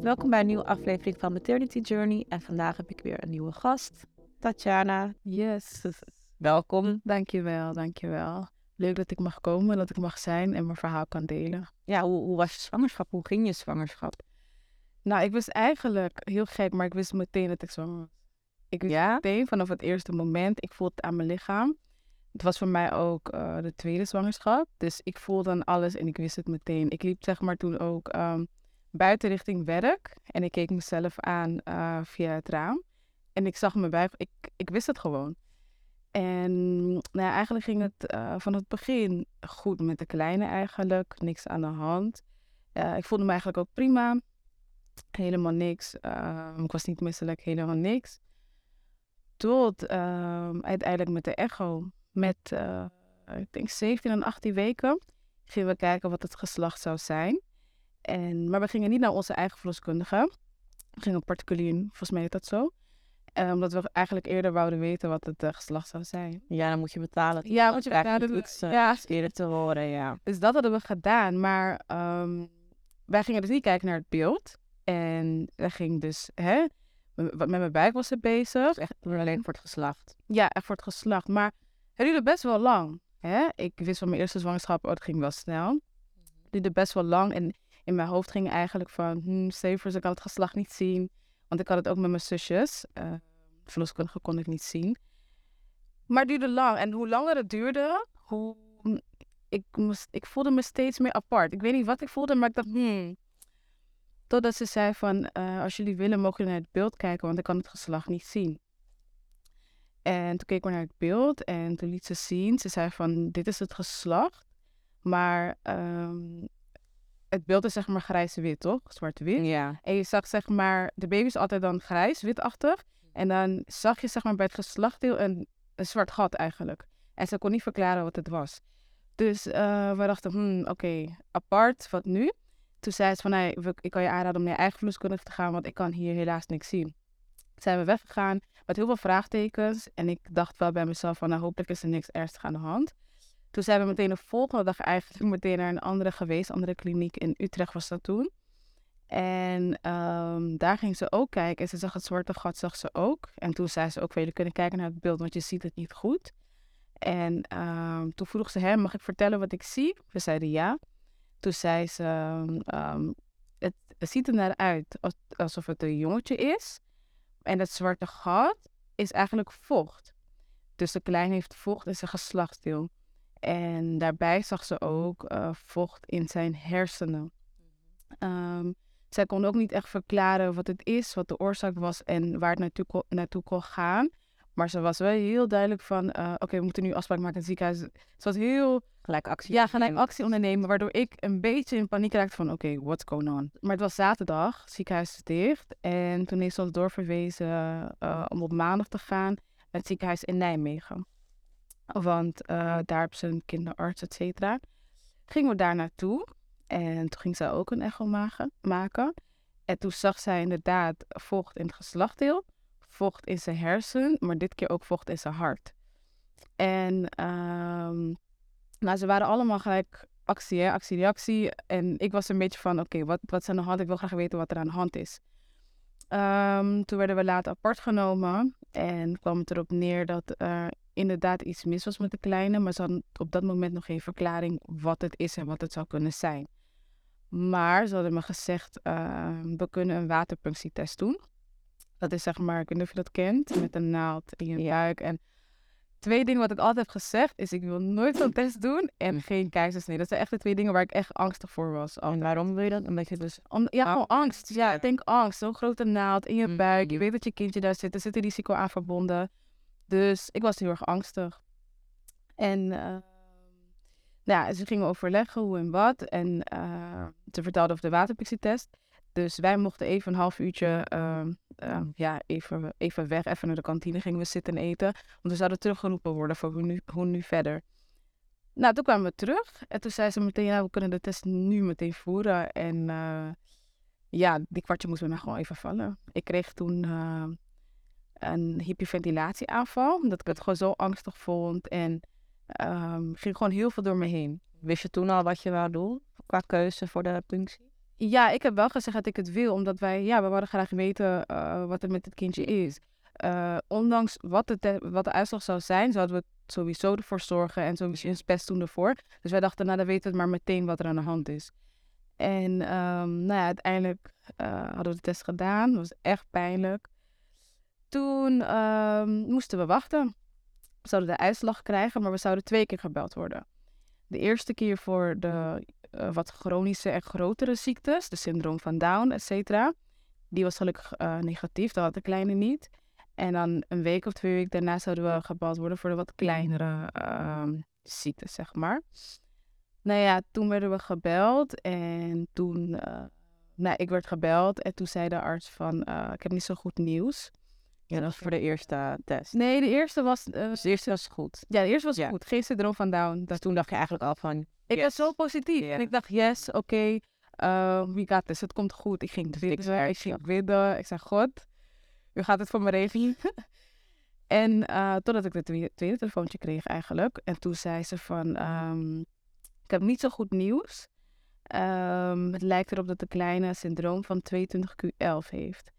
Welkom bij een nieuwe aflevering van Maternity Journey. En vandaag heb ik weer een nieuwe gast, Tatjana. Yes. Welkom. Dankjewel, dankjewel. Leuk dat ik mag komen, dat ik mag zijn en mijn verhaal kan delen. Ja, hoe, hoe was je zwangerschap? Hoe ging je zwangerschap? Nou, ik wist eigenlijk, heel gek, maar ik wist meteen dat ik zwanger was. Ik wist Ja? meteen vanaf het eerste moment, ik voelde het aan mijn lichaam. Het was voor mij ook eh, de tweede zwangerschap. Dus ik voelde dan alles en ik wist het meteen. Ik liep zeg maar toen ook ehm, buiten richting werk. En ik keek mezelf aan eh, via het raam. En ik zag mijn buik. Ik, ik wist het gewoon. En nou ja, eigenlijk ging het eh, van het begin goed met de kleine eigenlijk. Niks aan de hand. Ik voelde me eigenlijk ook prima. Helemaal niks. Ehm, ik was niet misselijk, helemaal niks. Tot ehm, uiteindelijk met de echo. Met, eh, ik denk 17 en 18 weken. Gingen we kijken wat het geslacht zou zijn. En, maar we gingen niet naar onze eigen verloskundige. We gingen particulier, volgens mij heet dat zo. Eh, omdat we eigenlijk eerder wouden weten wat het eh, geslacht zou zijn. Ja, dan moet je betalen. Ja, want je toetsen, ja. eerder te horen, ja. Dus dat hadden we gedaan. Maar ehm, wij gingen dus niet kijken naar het beeld. En wij gingen dus, hè, met met mijn buik was het bezig. Echt alleen voor het geslacht. Ja, echt voor het geslacht. Maar het duurde best wel lang. Hè? Ik wist van mijn eerste zwangerschap, oh, het ging wel snel. Het duurde best wel lang. En in mijn hoofd ging eigenlijk van, hmm, ze kan het geslacht niet zien. Want ik had het ook met mijn zusjes. eh verloskundige kon ik niet zien. Maar het duurde lang. En hoe langer het duurde, hoe... Ik, moest, ik voelde me steeds meer apart. Ik weet niet wat ik voelde, maar ik dacht, hmm. Totdat ze zei van, eh, als jullie willen, mogen jullie naar het beeld kijken, want ik kan het geslacht niet zien. En toen keek ik naar het beeld en toen liet ze zien, ze zei van, dit is het geslacht. Maar ehm, het beeld is zeg maar grijs-wit, toch? Zwart-wit. Ja. En je zag zeg maar, de baby is altijd dan grijs, witachtig. En dan zag je zeg maar bij het geslachtdeel een, een zwart gat eigenlijk. En ze kon niet verklaren wat het was. Dus eh, we dachten, hmm, oké, apart, wat nu? Toen zei ze van, we- ik kan je aanraden om naar je eigen verloskundige te gaan, want ik kan hier helaas niks zien. Toen zijn we weggegaan met heel veel vraagtekens. En ik dacht wel bij mezelf van, nou, hopelijk is er niks ernstig aan de hand. Toen zijn we meteen de volgende dag eigenlijk meteen naar een andere geweest, andere kliniek in Utrecht was dat toen. En ehm, daar ging ze ook kijken. En ze zag het zwarte gat, zag ze ook. En toen zei ze ook, jullie kunnen kijken naar het beeld, want je ziet het niet goed. En ehm, toen vroeg ze hem, mag ik vertellen wat ik zie? We zeiden ja. Toen zei ze, ehm, het, het ziet er naar uit als- alsof het een jongetje is. En dat zwarte gat is eigenlijk vocht. Dus de kleine heeft vocht in zijn geslachtsdeel. En daarbij zag ze ook eh, vocht in zijn hersenen. Ehm, zij kon ook niet echt verklaren wat het is, wat de oorzaak was en waar het naartoe, ko- naartoe kon gaan. Maar ze was wel heel duidelijk van, eh, oké, we moeten nu afspraak maken in het ziekenhuis. Ze was heel, Gelijk actie. ja, gelijk actie ondernemen, waardoor ik een beetje in paniek raakte van, oké, what's going on? Maar het was zaterdag, het ziekenhuis is dicht. En toen is ze ons doorverwezen eh, om op maandag te gaan naar het ziekenhuis in Nijmegen. Want eh, daar hebben ze een kinderarts, et cetera. Gingen we daar naartoe. En toen ging zij ook een echo maken-. En toen zag zij inderdaad vocht in het geslachtdeel, vocht in zijn hersen, maar dit keer ook vocht in zijn hart. En ehm, nou, ze waren allemaal gelijk actie, hè? actie, reactie. En ik was een beetje van, oké, wat, wat is aan de hand? Ik wil graag weten wat er aan de hand is. Ehm, toen werden we later apart genomen en kwam het erop neer dat er inderdaad iets mis was met de kleine, maar ze hadden op dat moment nog geen verklaring wat het is en wat het zou kunnen zijn. Maar ze hadden me gezegd, ehm, we kunnen een waterpunctietest doen. Dat is zeg maar, ik weet niet of je dat kent, met een naald in je buik. En twee dingen wat ik altijd heb gezegd is, ik wil nooit zo'n test doen en geen keizersnee. Dat zijn echt de twee dingen waar ik echt angstig voor was. En waarom wil je dat? Omdat je dus... Om, ja, gewoon angst. Ja, ik denk angst. Zo'n grote naald in je Mm. buik. Je weet dat je kindje daar zit. Er zit een risico aan verbonden. Dus ik was heel erg angstig. En eh, nou ja, ze gingen overleggen hoe en wat. En eh, ze vertelde over de waterpixie-test. Dus wij mochten even een half uurtje ehm, ehm, ja, even, even weg. Even naar de kantine gingen we zitten en eten. Want we zouden teruggeroepen worden voor hoe nu, hoe nu verder. Nou, toen kwamen we terug. En toen zei ze meteen, ja, we kunnen de test nu meteen voeren. En eh, ja, die kwartje moest bij mij gewoon even vallen. Ik kreeg toen eh, een hyperventilatieaanval. Dat ik het gewoon zo angstig vond. En ehm, ging gewoon heel veel door me heen. Wist je toen al wat je wou doen qua keuze voor de punctie? Ja, ik heb wel gezegd dat ik het wil, omdat wij, ja, we wilden graag weten uh, wat er met het kindje is. Uh, ondanks wat, het, wat de uitslag zou zijn, zouden we sowieso ervoor zorgen en sowieso ons best doen ervoor. Dus wij dachten, nou dan weten we maar meteen wat er aan de hand is. En um, nou ja, uiteindelijk uh, hadden we de test gedaan. Dat was echt pijnlijk. Toen um, moesten we wachten. We zouden de uitslag krijgen, maar we zouden twee keer gebeld worden. De eerste keer voor de uh, wat chronische en grotere ziektes, de syndroom van Down, et cetera. Die was gelukkig uh, negatief, dat had de kleine niet. En dan een week of twee weken daarna zouden we gebeld worden voor de wat kleinere uh, ziektes, zeg maar. Nou ja, toen werden we gebeld en toen, uh, nou, ik werd gebeld en toen zei de arts van, ik heb niet zo goed nieuws. Ja, dat was voor de eerste test. Nee, de eerste was... Uh, dus de eerste was goed. Ja, de eerste was goed. Geen syndroom van Down. Dus toen dacht je eigenlijk al van... Ik yes. was zo positief. Yeah. En ik dacht, yes, oké, okay, uh, we got this. Het komt goed. Ik ging bidden, ik ging bidden. Ik zei, God, u gaat het voor me regelen. en uh, totdat ik het tweede, tweede telefoontje kreeg eigenlijk. En toen zei ze van, um, ik heb niet zo goed nieuws. Um, het lijkt erop dat de kleine syndroom van 22q11 heeft.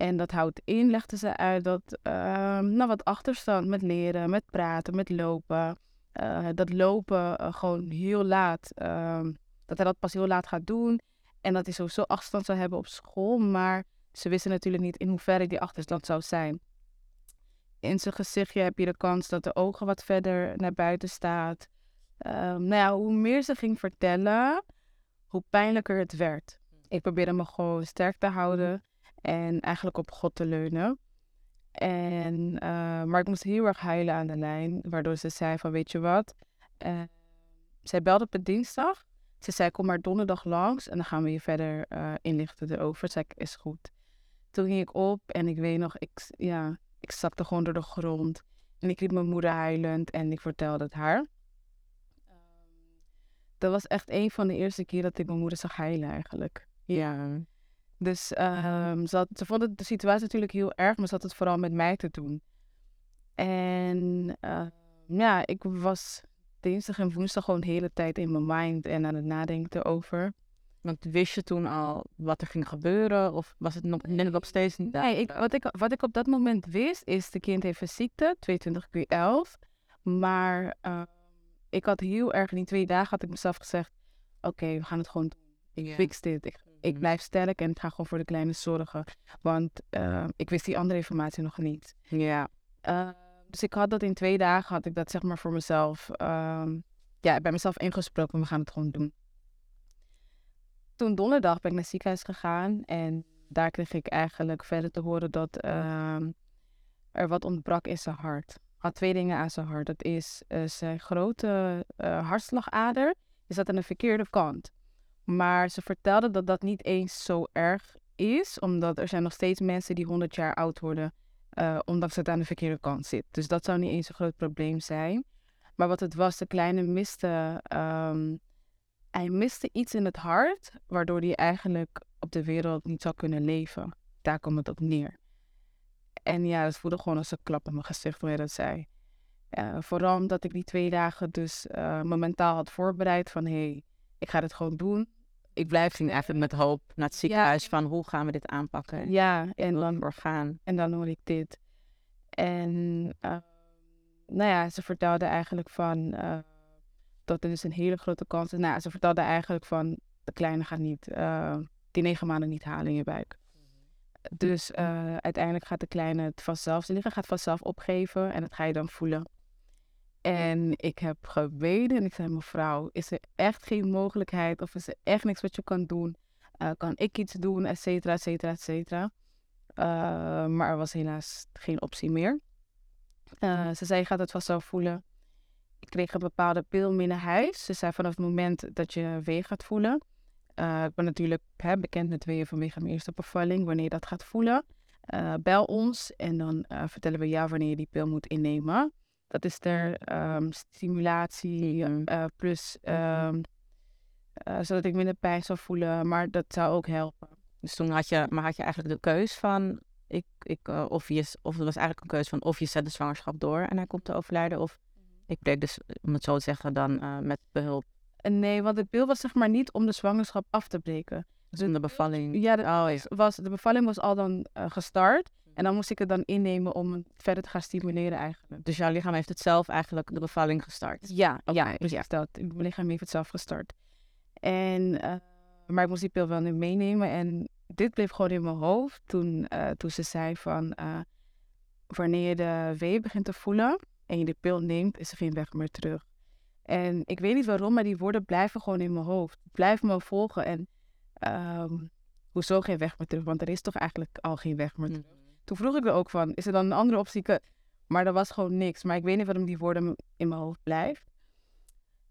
En dat houdt in, legde ze uit, dat uh, nou, wat achterstand met leren, met praten, met lopen. Uh, dat lopen uh, gewoon heel laat, ehm, dat hij dat pas heel laat gaat doen. En dat hij sowieso achterstand zou hebben op school. Maar ze wisten natuurlijk niet in hoeverre die achterstand zou zijn. In zijn gezichtje heb je de kans dat de ogen wat verder naar buiten staat. Um, nou ja, hoe meer ze ging vertellen, hoe pijnlijker het werd. Ik probeerde me gewoon sterk te houden en eigenlijk op God te leunen. En, uh, maar ik moest heel erg huilen aan de lijn, waardoor ze zei van weet je wat. Uh, zij belde op de dinsdag. Ze zei kom maar donderdag langs en dan gaan we je verder uh, inlichten erover. Zei is goed. Toen ging ik op en ik weet nog, ik, ja, ik zakte gewoon door de grond. En ik liep mijn moeder huilend en ik vertelde het haar. Dat was echt een van de eerste keer dat ik mijn moeder zag huilen eigenlijk. Ja. Dus ze, had, ze vond de situatie natuurlijk heel erg, maar ze had het vooral met mij te doen. En uh, ja, ik was dinsdag en woensdag gewoon de hele tijd in mijn mind en aan het nadenken over. Want wist je toen al wat er ging gebeuren? Of was het nog, net nog steeds niet? Nee, ik, wat, ik, wat ik op dat moment wist, is de kind heeft een ziekte, 22 keer 11. Maar uh, ik had heel erg, in die twee dagen had ik mezelf gezegd, oké, okay, we gaan het gewoon doen. Ik yeah. fix dit. Ik, ik, blijf sterk en ik ga gewoon voor de kleine zorgen. Want uh, ik wist die andere informatie nog niet. Ja. Uh, dus ik had dat in twee dagen, had ik dat zeg maar voor mezelf, uh, ja, bij mezelf ingesproken. We gaan het gewoon doen. Toen donderdag ben ik naar het ziekenhuis gegaan en daar kreeg ik eigenlijk verder te horen dat ehm, er wat ontbrak in zijn hart. Had twee dingen aan zijn hart. Dat is uh, zijn grote hartslagader is dat aan de verkeerde kant. Maar ze vertelde dat dat niet eens zo erg is, omdat er zijn nog steeds mensen die 100 jaar oud worden, uh, ondanks dat het aan de verkeerde kant zit. Dus dat zou niet eens een groot probleem zijn. Maar wat het was, de kleine miste, um, hij miste iets in het hart, waardoor hij eigenlijk op de wereld niet zou kunnen leven. Daar komt het op neer. En ja, het voelde gewoon als een klap in mijn gezicht wanneer dat zei. Uh, vooral omdat ik die twee dagen dus uh, me mentaal had voorbereid van hé, hey, ik ga dit gewoon doen ik blijf zien even met hoop naar het ziekenhuis van hoe gaan we dit aanpakken. Ja, en dan orgaan. En dan hoor ik dit. En uh, nou ja, ze vertelde eigenlijk van uh, dat er dus een hele grote kans is. Nou, ze vertelde eigenlijk van de kleine gaat niet, uh, die negen maanden niet halen in je buik. Dus uiteindelijk gaat de kleine het vanzelf, zijn lichaam gaat vanzelf opgeven en dat ga je dan voelen. En ik heb gebeden en ik zei, mevrouw, is er echt geen mogelijkheid of is er echt niks wat je kan doen? Uh, kan ik iets doen, et cetera, et cetera, et cetera. Uh, maar er was helaas geen optie meer. Uh, ze zei, je gaat het vanzelf voelen. Ik kreeg een bepaalde pil mee naar huis. Ze zei, vanaf het moment dat je wee gaat voelen. ik ben natuurlijk hè, bekend met weeën vanwege mijn eerste bevalling. Wanneer je dat gaat voelen, bel ons en dan vertellen we jou wanneer je die pil moet innemen. Dat is ter um, stimulatie uh, plus um, uh, zodat ik minder pijn zou voelen, maar dat zou ook helpen. Dus toen had je, maar had je eigenlijk de keus van ik, ik, eh, of, je, of het was eigenlijk een keuze van of je zet de zwangerschap door en hij komt te overlijden. Of ik bleek dus, om het zo te zeggen, dan eh, met behulp. Nee, want het beeld was zeg maar niet om de zwangerschap af te breken. Dus de bevalling. Ja, de, Oh ja. was, de bevalling was al dan eh, gestart. En dan moest ik het dan innemen om het verder te gaan stimuleren eigenlijk. Dus jouw lichaam heeft het zelf eigenlijk de bevalling gestart. Ja, ja, precies. Dat, mijn lichaam heeft het zelf gestart. En, eh, maar ik moest die pil wel nu meenemen. En dit bleef gewoon in mijn hoofd toen, eh, toen ze zei van... eh, wanneer je de wee begint te voelen en je de pil neemt, is er geen weg meer terug. En ik weet niet waarom, maar die woorden blijven gewoon in mijn hoofd. Blijven me volgen. En ehm, hoezo geen weg meer terug? Want er is toch eigenlijk al geen weg meer terug. Toen vroeg ik er ook van, is er dan een andere optie? Maar er was gewoon niks. Maar ik weet niet waarom die woorden in mijn hoofd blijven.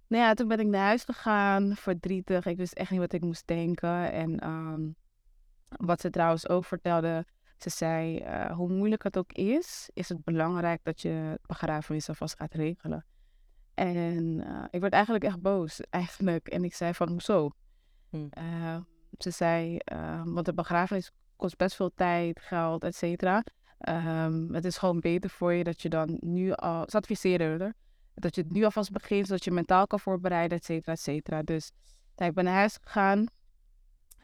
Nou ja, toen ben ik naar huis gegaan, verdrietig. Ik wist echt niet wat ik moest denken. En ehm, wat ze trouwens ook vertelde, ze zei, eh, hoe moeilijk het ook is, is het belangrijk dat je begrafenis alvast gaat regelen. En eh, ik werd eigenlijk echt boos, eigenlijk. En ik zei van, hoezo? Hm. Eh, ze zei, eh, want de begrafenis kost best veel tijd, geld, et cetera. Ehm, het is gewoon beter voor je dat je dan nu al, ze adviseren er, dat je het nu alvast begint, zodat je mentaal kan voorbereiden, et cetera, et cetera. Dus ik ben naar huis gegaan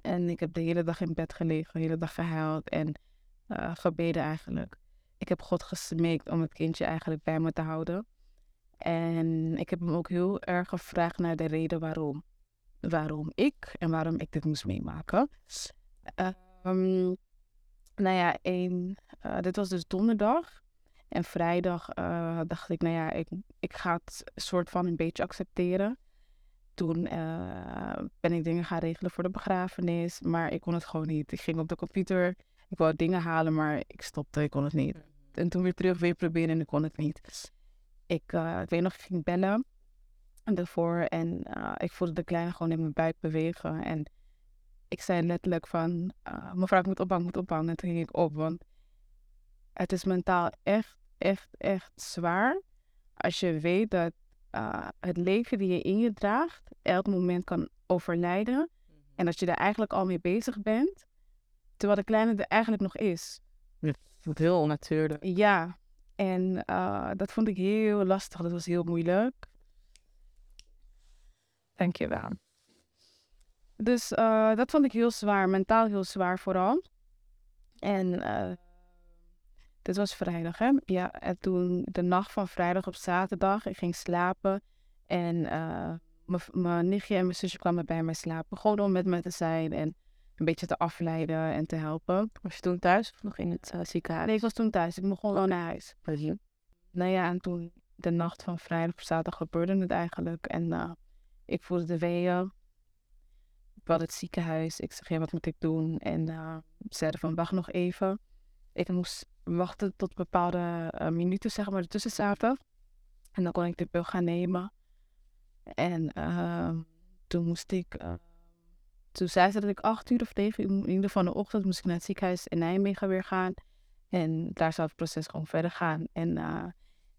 en ik heb de hele dag in bed gelegen, de hele dag gehuild en eh, gebeden eigenlijk. Ik heb God gesmeekt om het kindje eigenlijk bij me te houden. En ik heb hem ook heel erg gevraagd naar de reden waarom. Waarom ik en waarom ik dit moest meemaken. Ehm, nou ja, één, eh, dit was dus donderdag. En vrijdag eh, dacht ik, nou ja, ik, ik ga het soort van een beetje accepteren. Toen eh, ben ik dingen gaan regelen voor de begrafenis, maar ik kon het gewoon niet. Ik ging op de computer, ik wou dingen halen, maar ik stopte, ik kon het niet. En toen weer terug, weer proberen en ik kon het niet. Ik, ik weet nog, ik ging bellen ervoor en ik voelde de kleine gewoon in mijn buik bewegen. En ik zei letterlijk van, eh, mevrouw, ik moet opbouwen, ik moet opbouwen. En toen ging ik op, want het is mentaal echt, echt, echt zwaar. Als je weet dat uh, het leven die je in je draagt, elk moment kan overlijden. En dat je daar eigenlijk al mee bezig bent, terwijl de kleine er eigenlijk nog is. Het voelt heel onnatuurlijk. Ja, en uh, dat vond ik heel lastig. Dat was heel moeilijk. Dankjewel. Dus uh, dat vond ik heel zwaar, mentaal heel zwaar vooral. En uh, dit was vrijdag, hè? Ja, en toen de nacht van vrijdag op zaterdag, ik ging slapen. En uh, mijn nichtje en mijn zusje kwamen bij mij slapen. Gewoon om met me te zijn en een beetje te afleiden en te helpen. Was je toen thuis of nog in het ziekenhuis? Nee, ik was toen thuis. Ik mocht gewoon naar huis. Nou ja, en toen de nacht van vrijdag op zaterdag gebeurde het eigenlijk. En ik voelde de weeën. Had het ziekenhuis. Ik zeg, ja, wat moet ik doen? En ze zeiden van, wacht nog even. Ik moest wachten tot bepaalde uh, minuten, zeg maar, ertussen zaten. En dan kon ik de pil gaan nemen. En uh, toen moest ik... Uh, toen zei ze dat ik acht uur of negen uur, in ieder geval de ochtend, moest ik naar het ziekenhuis in Nijmegen weer gaan. En daar zou het proces gewoon verder gaan. En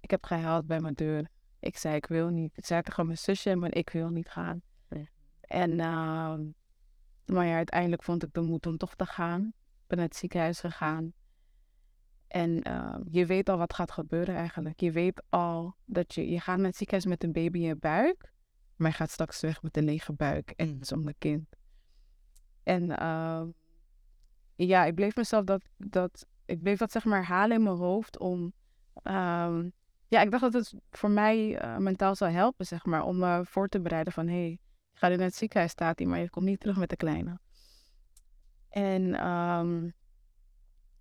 ik heb gehuild bij mijn deur. Ik zei, ik wil niet. Ik zei tegen mijn zusje, maar ik wil niet gaan. En, uh, maar ja, uiteindelijk vond ik de moed om toch te gaan. Ik ben naar het ziekenhuis gegaan. En uh, je weet al wat gaat gebeuren eigenlijk. Je weet al dat je, je gaat naar het ziekenhuis met een baby in je buik. Maar je gaat straks weg met een lege buik en zonder kind. En uh, ja, ik bleef mezelf dat, dat, ik bleef dat zeg maar halen in mijn hoofd om, um, ja, ik dacht dat het voor mij uh, mentaal zou helpen, zeg maar, om me voor te bereiden van, hé, hey, je gaat in het ziekenhuis staat hij, maar je komt niet terug met de kleine. En um,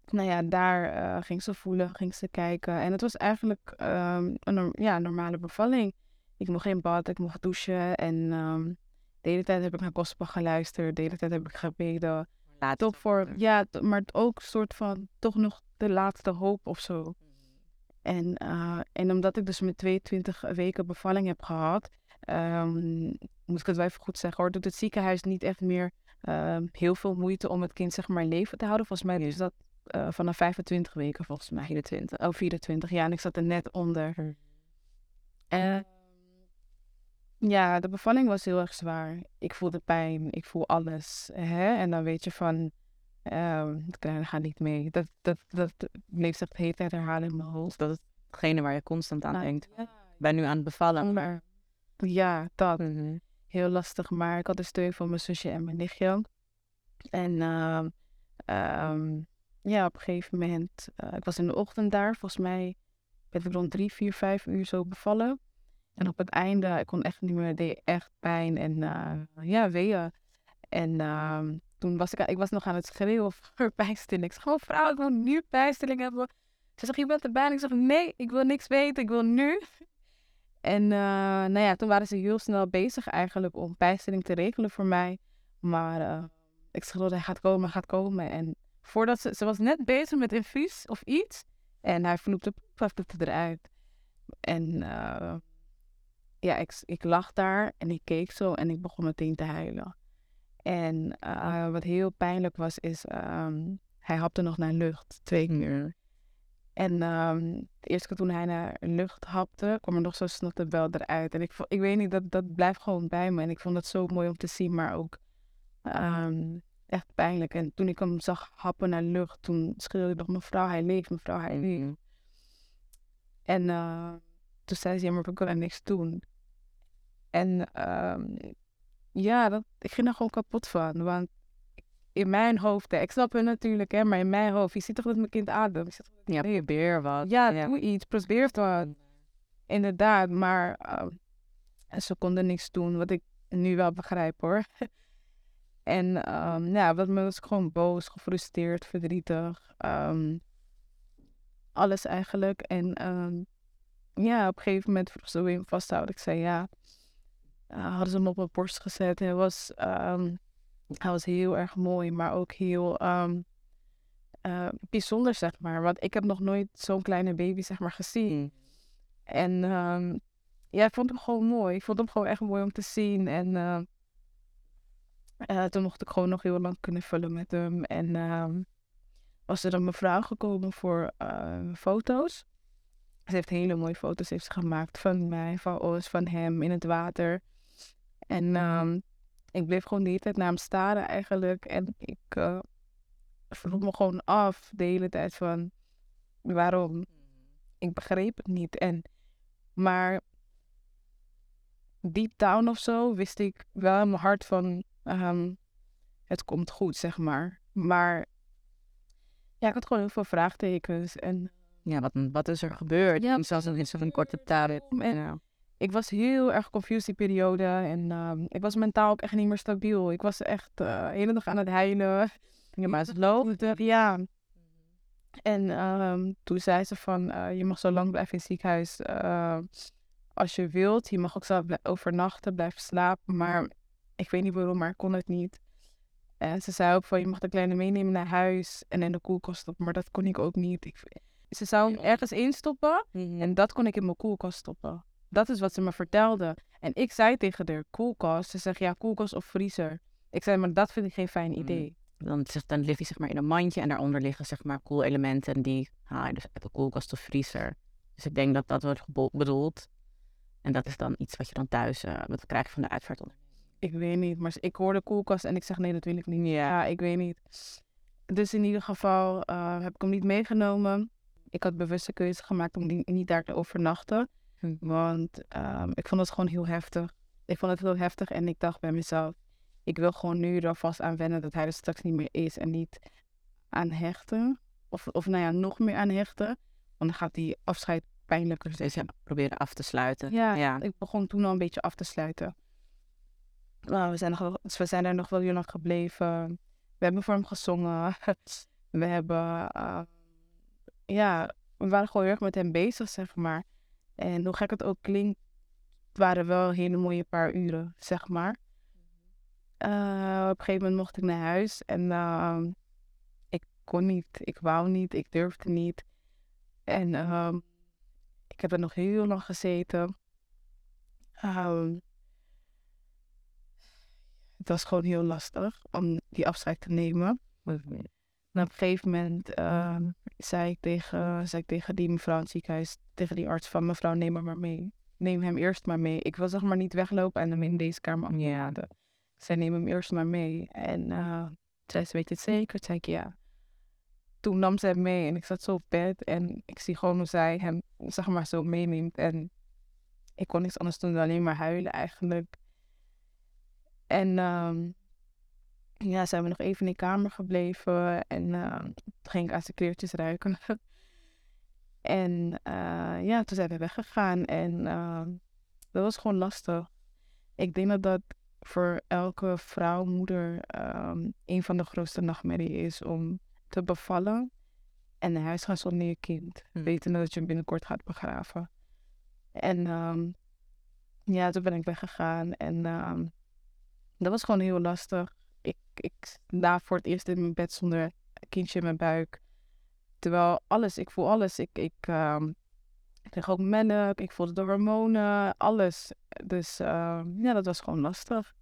nou ja, daar uh, ging ze voelen, ging ze kijken. En het was eigenlijk um, een ja, normale bevalling. Ik mocht in bad, ik mocht douchen en um, de hele tijd heb ik naar gospel geluisterd, de hele tijd heb ik gebeden. Toch voor, ja, maar ook een soort van, toch nog de laatste hoop of zo. En, uh, en omdat ik dus met 22 weken bevalling heb gehad, um, moet ik het wel even goed zeggen hoor, doet het ziekenhuis niet echt meer um, heel veel moeite om het kind zeg maar in leven te houden. Volgens mij is dat uh, vanaf 25 weken volgens mij. 24. Oh, 24, ja, en ik zat er net onder. En ja, de bevalling was heel erg zwaar. Ik voelde pijn, ik voel alles. Hè? En dan weet je van, Ehm de kleine gaat niet mee. Dat, dat, dat bleef zich de hele tijd herhalen in mijn hoofd. Dat is hetgene waar je constant aan Nou, denkt. ja. Ik ben nu aan het bevallen. Maar ja, dat. Mhm. Heel lastig. Maar ik had de steun van mijn zusje en mijn nichtje. En ehm, ehm, ja, op een gegeven moment, eh, ik was in de ochtend daar. Volgens mij werd ik rond drie, vier, vijf uur zo bevallen. En op het einde, ik kon echt niet meer, deed echt pijn en eh, ja, weeën. En ehm, toen was ik, ik was nog aan het schreeuwen voor pijnstilling. Ik zeg, oh vrouw, ik wil nu pijnstilling hebben. Ze zegt, je bent erbij. En ik zeg, nee, ik wil niks weten, ik wil nu. En eh, nou ja, toen waren ze heel snel bezig eigenlijk om pijnstilling te regelen voor mij. Maar eh, ik dat hij gaat komen, gaat komen. En voordat ze, ze was net bezig met infuus of iets. En hij vloekte eruit. En eh, ja, ik, ik lag daar en ik keek zo en ik begon meteen te huilen. En wat heel pijnlijk was, is ehm, hij hapte nog naar lucht, twee keer. En ehm, de eerste keer toen hij naar lucht hapte, kwam er nog zo'n snottebel eruit. En ik, ik weet niet, dat, dat blijft gewoon bij me. En ik vond het zo mooi om te zien, maar ook ehm, echt pijnlijk. En toen ik hem zag happen naar lucht, toen schreeuwde ik nog, mevrouw, hij leeft, mevrouw, hij leeft. Mhm. En eh, toen zei ze, ja, maar we kunnen niks doen. En ehm, ja, dat, ik ging er gewoon kapot van. Want in mijn hoofd, hè, ik snap het natuurlijk, hè, maar in mijn hoofd, je ziet toch dat mijn kind ademt. Je ziet toch dat Ja, het leeft. probeer wat. Ja, ja. doe iets, probeer het wat. Inderdaad, maar ehm, ze konden niks doen, wat ik nu wel begrijp hoor. en ehm ja, wat me was ik gewoon boos, gefrustreerd, verdrietig. ehm, alles eigenlijk. En ja, op een gegeven moment vroeg ze, hem vasthouden? Ik zei ja. Eh, hadden ze hem op mijn borst gezet. Hij was, hij was heel erg mooi, maar ook heel ehm, eh, bijzonder, zeg maar. Want ik heb nog nooit zo'n kleine baby, zeg maar, gezien. Mhm. En ehm, ja, ik vond hem gewoon mooi. Ik vond hem gewoon echt mooi om te zien. En eh, eh, toen mocht ik gewoon nog heel lang kunnen vullen met hem. En ehm, was er een mevrouw gekomen voor foto's. Ze heeft hele mooie foto's heeft ze gemaakt van mij, van ons, van hem in het water. En ehm, ik bleef gewoon de hele tijd naar hem staren eigenlijk. En ik eh, vroeg me gewoon af de hele tijd van waarom ik begreep het niet. En, maar deep down of zo wist ik wel in mijn hart van ehm, het komt goed, zeg maar. Maar ja, ik had gewoon heel veel vraagtekens. En Ja, wat, wat is er gebeurd? Ja, Zelfs in zo'n korte tijd. En- Ja. Ik was heel erg confused die periode. En ehm, ik was mentaal ook echt niet meer stabiel. Ik was echt eh, de hele dag aan het huilen. Ja, maar het loopt. Ja. En ehm, toen zei ze van, eh, je mag zo lang blijven in het ziekenhuis eh, als je wilt. Je mag ook zelf overnachten, blijven slapen. Maar ik weet niet waarom, maar ik kon het niet. En ze zei ook van, je mag de kleine meenemen naar huis en in de koelkast stoppen. Maar dat kon ik ook niet. Ik, ze zou hem ergens instoppen en dat kon ik in mijn koelkast stoppen. Dat is wat ze me vertelde. En ik zei tegen haar, koelkast. Ze zegt, ja, koelkast of vriezer. Ik zei, maar dat vind ik geen fijn Mm. idee. Dan, zegt- dan ligt hij zeg maar in een mandje en daaronder liggen zeg maar koelelementen die haal je dus uit de koelkast of vriezer. Dus ik denk dat dat wordt bedoeld. En dat is dan iets wat je dan thuis, eh wat krijg je van de uitvaartonderneming. Ik weet niet, maar ik hoorde koelkast en ik zeg nee, dat wil ik niet. Ja, ik weet niet. Dus in ieder geval eh, heb ik hem niet meegenomen. Ik had bewuste keuze gemaakt om die, niet daar te overnachten. Hm. Want ehm, ik vond het gewoon heel heftig. Ik vond het heel heftig en ik dacht bij mezelf... Ik wil gewoon nu er vast aan wennen dat hij er straks niet meer is. En niet aan hechten. Of, of nou ja, nog meer aan hechten. Want dan gaat die afscheid pijnlijker zijn. Dus ja, proberen af te sluiten. Ja, ja. ik begon toen al een beetje af te sluiten. Nou, we, zijn nog, wel- we zijn er nog wel heel lang gebleven. We hebben voor hem gezongen. We hebben, eh, ja, we waren gewoon heel erg met hem bezig, zeg maar. En hoe gek het ook klinkt, het waren wel hele mooie paar uren, zeg maar. Eh, op een gegeven moment mocht ik naar huis en ehm, ik kon niet, ik wou niet, ik durfde niet. En ehm, ik heb er nog heel lang gezeten. Ehm, het was gewoon heel lastig om die afscheid te nemen. En op een gegeven moment ehm, zei, ik tegen, zei ik tegen die mevrouw in het ziekenhuis, tegen die arts van mevrouw, neem hem maar mee. Neem hem eerst maar mee. Ik wil zeg maar niet weglopen en hem in deze kamer. Ik zei, neem hem eerst maar mee. En eh, zei ze, weet je het zeker? Toen zei ik, ja. Toen nam ze hem mee en ik zat zo op bed en ik zie gewoon hoe zij hem, zeg maar, zo meeneemt. En ik kon niks anders doen dan alleen maar huilen eigenlijk. En ehm, ja, zijn we nog even in de kamer gebleven en uh, toen ging ik aan zijn kleertjes ruiken. en uh, ja, toen zijn we weggegaan en uh, dat was gewoon lastig. Ik denk dat dat voor elke vrouw, moeder, um, een van de grootste nachtmerrie is om te bevallen en naar huis gaan zonder je kind. Hm. Wetende dat je hem binnenkort gaat begraven. En um, ja, toen ben ik weggegaan en um, dat was gewoon heel lastig. Ik, ik la voor het eerst in mijn bed zonder kindje in mijn buik. Terwijl alles, ik voel alles. Ik, ik, um, ik kreeg ook melk, ik voelde de hormonen, alles. Dus uh, ja, dat was gewoon lastig.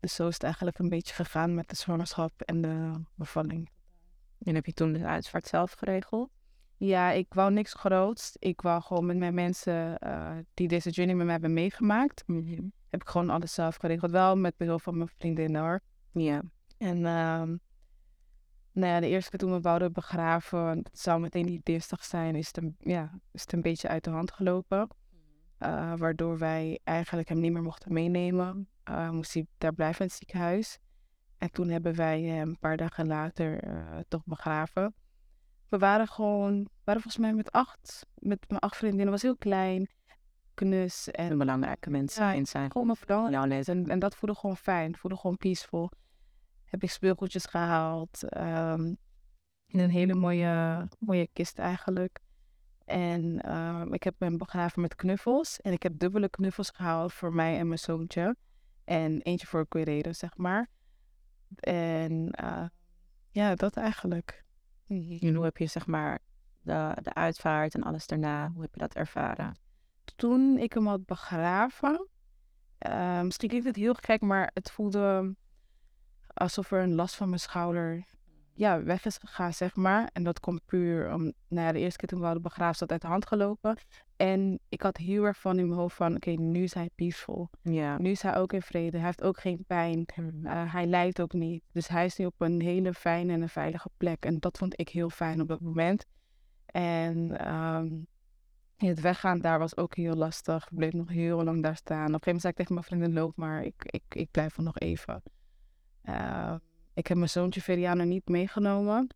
Dus zo is het eigenlijk een beetje gegaan met de zwangerschap en de bevalling. En heb je toen de uitvaart zelf geregeld? Ja, ik wou niks groots. Ik wou gewoon met mijn mensen uh, die deze journey met mij hebben meegemaakt. Mm -hmm. Heb ik gewoon alles zelf geregeld. Wel met behulp van mijn vriendin hoor. Ja. En um, nou ja, de eerste keer toen we wouden begraven, het zou meteen die dinsdag zijn, is het een, ja, is het een beetje uit de hand gelopen. Uh, waardoor wij eigenlijk hem niet meer mochten meenemen. Uh, moest hij daar blijven in het ziekenhuis. En toen hebben wij hem een paar dagen later uh, toch begraven. We waren gewoon, we waren volgens mij met acht, met mijn acht vriendinnen, was heel klein, knus. En belangrijke mensen in zijn. Gewoon en, en dat voelde gewoon fijn, voelde gewoon peaceful. Heb ik speelgoedjes gehaald, um, in een hele mooie, mooie kist eigenlijk. En um, ik heb hem begraven met knuffels. En ik heb dubbele knuffels gehaald voor mij en mijn zoontje. En eentje voor Querere, zeg maar. En uh, ja, dat eigenlijk. En hoe heb je zeg maar de, de uitvaart en alles daarna, hoe heb je dat ervaren? Toen ik hem had begraven, uh, misschien klinkt het heel gek, maar het voelde alsof er een last van mijn schouder ja, weg is gegaan, zeg maar. En dat komt puur om, nou ja, de eerste keer toen we hadden begraven, zat uit de hand gelopen. En ik had heel erg van in mijn hoofd van, oké, nu is hij peaceful. Ja. Nu is hij ook in vrede. Hij heeft ook geen pijn. Uh, hij lijdt ook niet. Dus hij is nu op een hele fijne en een veilige plek. En dat vond ik heel fijn op dat moment. En um, het weggaan daar was ook heel lastig. Ik bleef nog heel lang daar staan. Op een gegeven moment zei ik tegen mijn vriendin, loop maar, ik, ik, ik blijf er nog even. Uh, ik heb mijn zoontje Veriano niet meegenomen.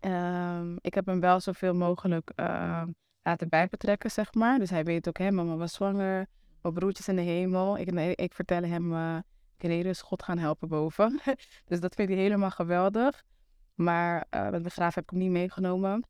Um, ik heb hem wel zoveel mogelijk uh, laten bijbetrekken, zeg maar. Dus hij weet ook, hè, mama was zwanger, mijn broertjes in de hemel. Ik, ik vertel hem, uh, is God gaan helpen boven. dus dat vind ik helemaal geweldig. Maar met begraven heb ik hem niet meegenomen.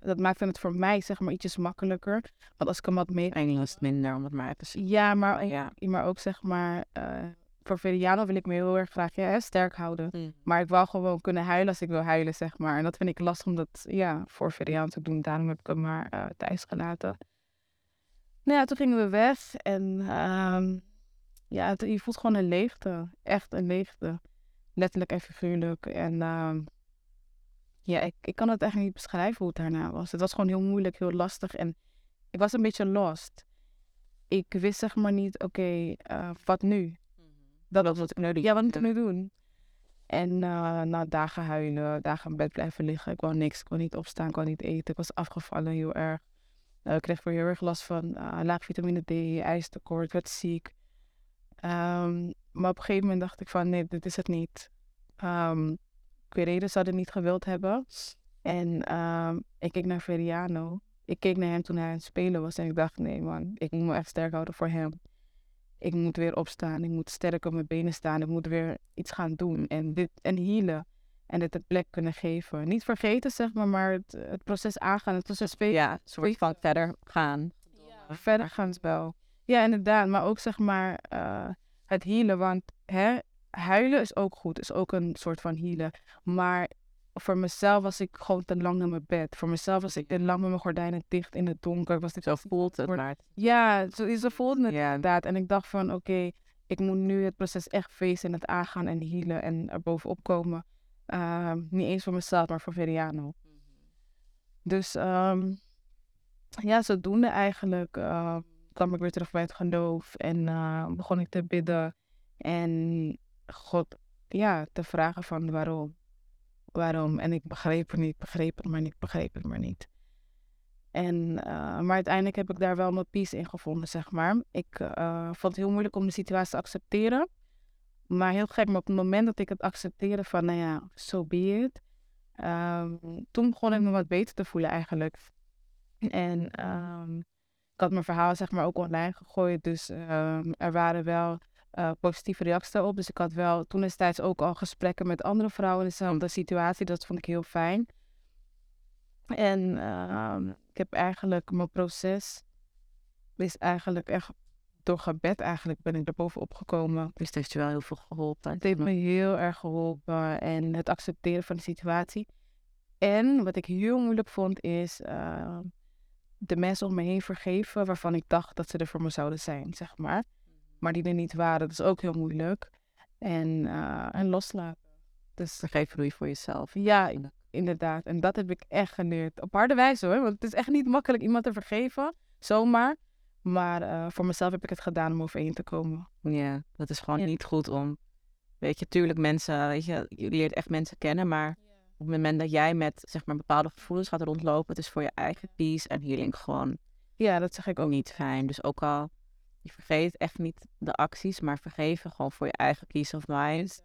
Dat maakte het voor mij, zeg maar, ietsjes makkelijker. Want als ik hem had mee... Engels minder, om het maar even te zien. Ja, maar, ja. maar ook, zeg maar... Uh, voor Veriano wil ik me heel erg graag ja, sterk houden. Mm. Maar ik wil gewoon kunnen huilen als ik wil huilen, zeg maar. En dat vind ik lastig om dat ja, voor Veriano te doen. Daarom heb ik hem maar uh, thuis gelaten. Nou ja, toen gingen we weg. En um, ja, het, je voelt gewoon een leegte. Echt een leegte. Letterlijk en figuurlijk. En um, ja, ik, ik kan het eigenlijk niet beschrijven hoe het daarna was. Het was gewoon heel moeilijk, heel lastig. En ik was een beetje lost. Ik wist zeg maar niet, oké, okay, uh, wat nu? Dat was wat ik nu doe. Ja, wat moet ik nu doen? En uh, na dagen huilen, dagen in bed blijven liggen. Ik wou niks. Ik wou niet opstaan, ik wou niet eten. Ik was afgevallen heel erg. Uh, ik kreeg weer heel erg last van laag vitamine D, ijstekort, ik werd ziek. Um, maar op een gegeven moment dacht ik van nee, dit is het niet. Um, Querede zou het niet gewild hebben. En um, ik keek naar Veriano. Ik keek naar hem toen hij aan het spelen was en ik dacht nee man, ik moet me echt sterk houden voor hem ik moet weer opstaan, ik moet sterk op mijn benen staan, ik moet weer iets gaan doen en, dit, en healen. En het een plek kunnen geven. Niet vergeten, zeg maar, maar het, het proces aangaan, het proces Ja, soort van verder gaan. Ja, verder gaan wel. Ja, inderdaad, maar ook zeg maar uh, het healen, want hè, huilen is ook goed, is ook een soort van healen. Maar voor mezelf was ik gewoon te lang naar mijn bed. Voor mezelf was ik te lang met mijn gordijnen dicht in het donker. Was ik zo voelt het maar. Ja, zo, zo voelde het yeah. inderdaad. En ik dacht van, oké, ik moet nu het proces echt feesten en het aangaan en healen en er bovenop komen. Uh, niet eens voor mezelf, maar voor Veriano. Mm -hmm. Dus um, ja, zodoende eigenlijk uh, kwam ik weer terug bij het geloof en uh, begon ik te bidden. En God, ja, te vragen van waarom. Waarom? En ik begreep het niet, begreep het maar niet, begreep het maar niet. En, eh, maar uiteindelijk heb ik daar wel mijn peace in gevonden, zeg maar. Ik eh, vond het heel moeilijk om de situatie te accepteren. Maar heel gek, maar op het moment dat ik het accepteerde van, nou ja, so be it. ehm, toen begon ik me wat beter te voelen eigenlijk. En ehm, ik had mijn verhaal zeg maar ook online gegooid. Dus ehm, er waren wel eh, positieve reacties daarop. Dus ik had wel toen destijds ook al gesprekken met andere vrouwen in dezelfde situatie. Dat vond ik heel fijn. En ehm, ik heb eigenlijk mijn proces is eigenlijk echt door gebed eigenlijk ben ik er bovenop gekomen. Dus het heeft je wel heel veel geholpen. Het heeft me heel erg geholpen en het accepteren van de situatie. En wat ik heel moeilijk vond is eh, de mensen om me heen vergeven waarvan ik dacht dat ze er voor me zouden zijn, zeg maar. Maar die er niet waren. Dat is ook heel moeilijk. En, eh, en loslaten. Dus doe je voor jezelf. ja, in- inderdaad. En dat heb ik echt geleerd. Op harde wijze hoor. Want het is echt niet makkelijk iemand te vergeven. Zomaar. Maar eh, voor mezelf heb ik het gedaan om overheen te komen. Ja, dat is gewoon Ja. niet goed om. Weet je, tuurlijk mensen, weet je, je leert echt mensen kennen, maar op het moment dat jij met zeg maar bepaalde gevoelens gaat rondlopen, het is voor je eigen peace en healing gewoon Ja, dat zeg ik ook. niet fijn. Dus ook al je vergeet echt niet de acties, maar vergeven gewoon voor je eigen peace of mind.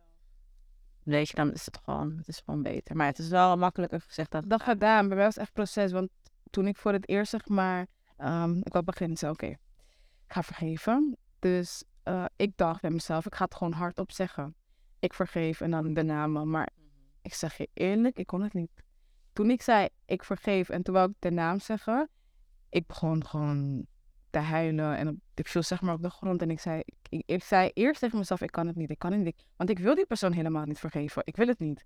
Weet je, dan is het gewoon, het is gewoon beter. Maar het is wel makkelijker gezegd dan Dat gedaan. Bij mij was het echt proces. Want toen ik voor het eerst zeg maar... ehm, ik wou beginnen, zei oké, ik ga vergeven. Dus eh, ik dacht bij mezelf, ik ga het gewoon hardop zeggen. Ik vergeef en dan de namen. Maar ik zeg je eerlijk, ik kon het niet. Toen ik zei, ik vergeef en toen wou ik de naam zeggen... Ik begon gewoon te huilen en op- ik viel zeg maar op de grond. En ik zei, ik, ik zei eerst tegen mezelf, ik kan het niet, ik kan het niet. Want ik wil die persoon helemaal niet vergeven. Ik wil het niet.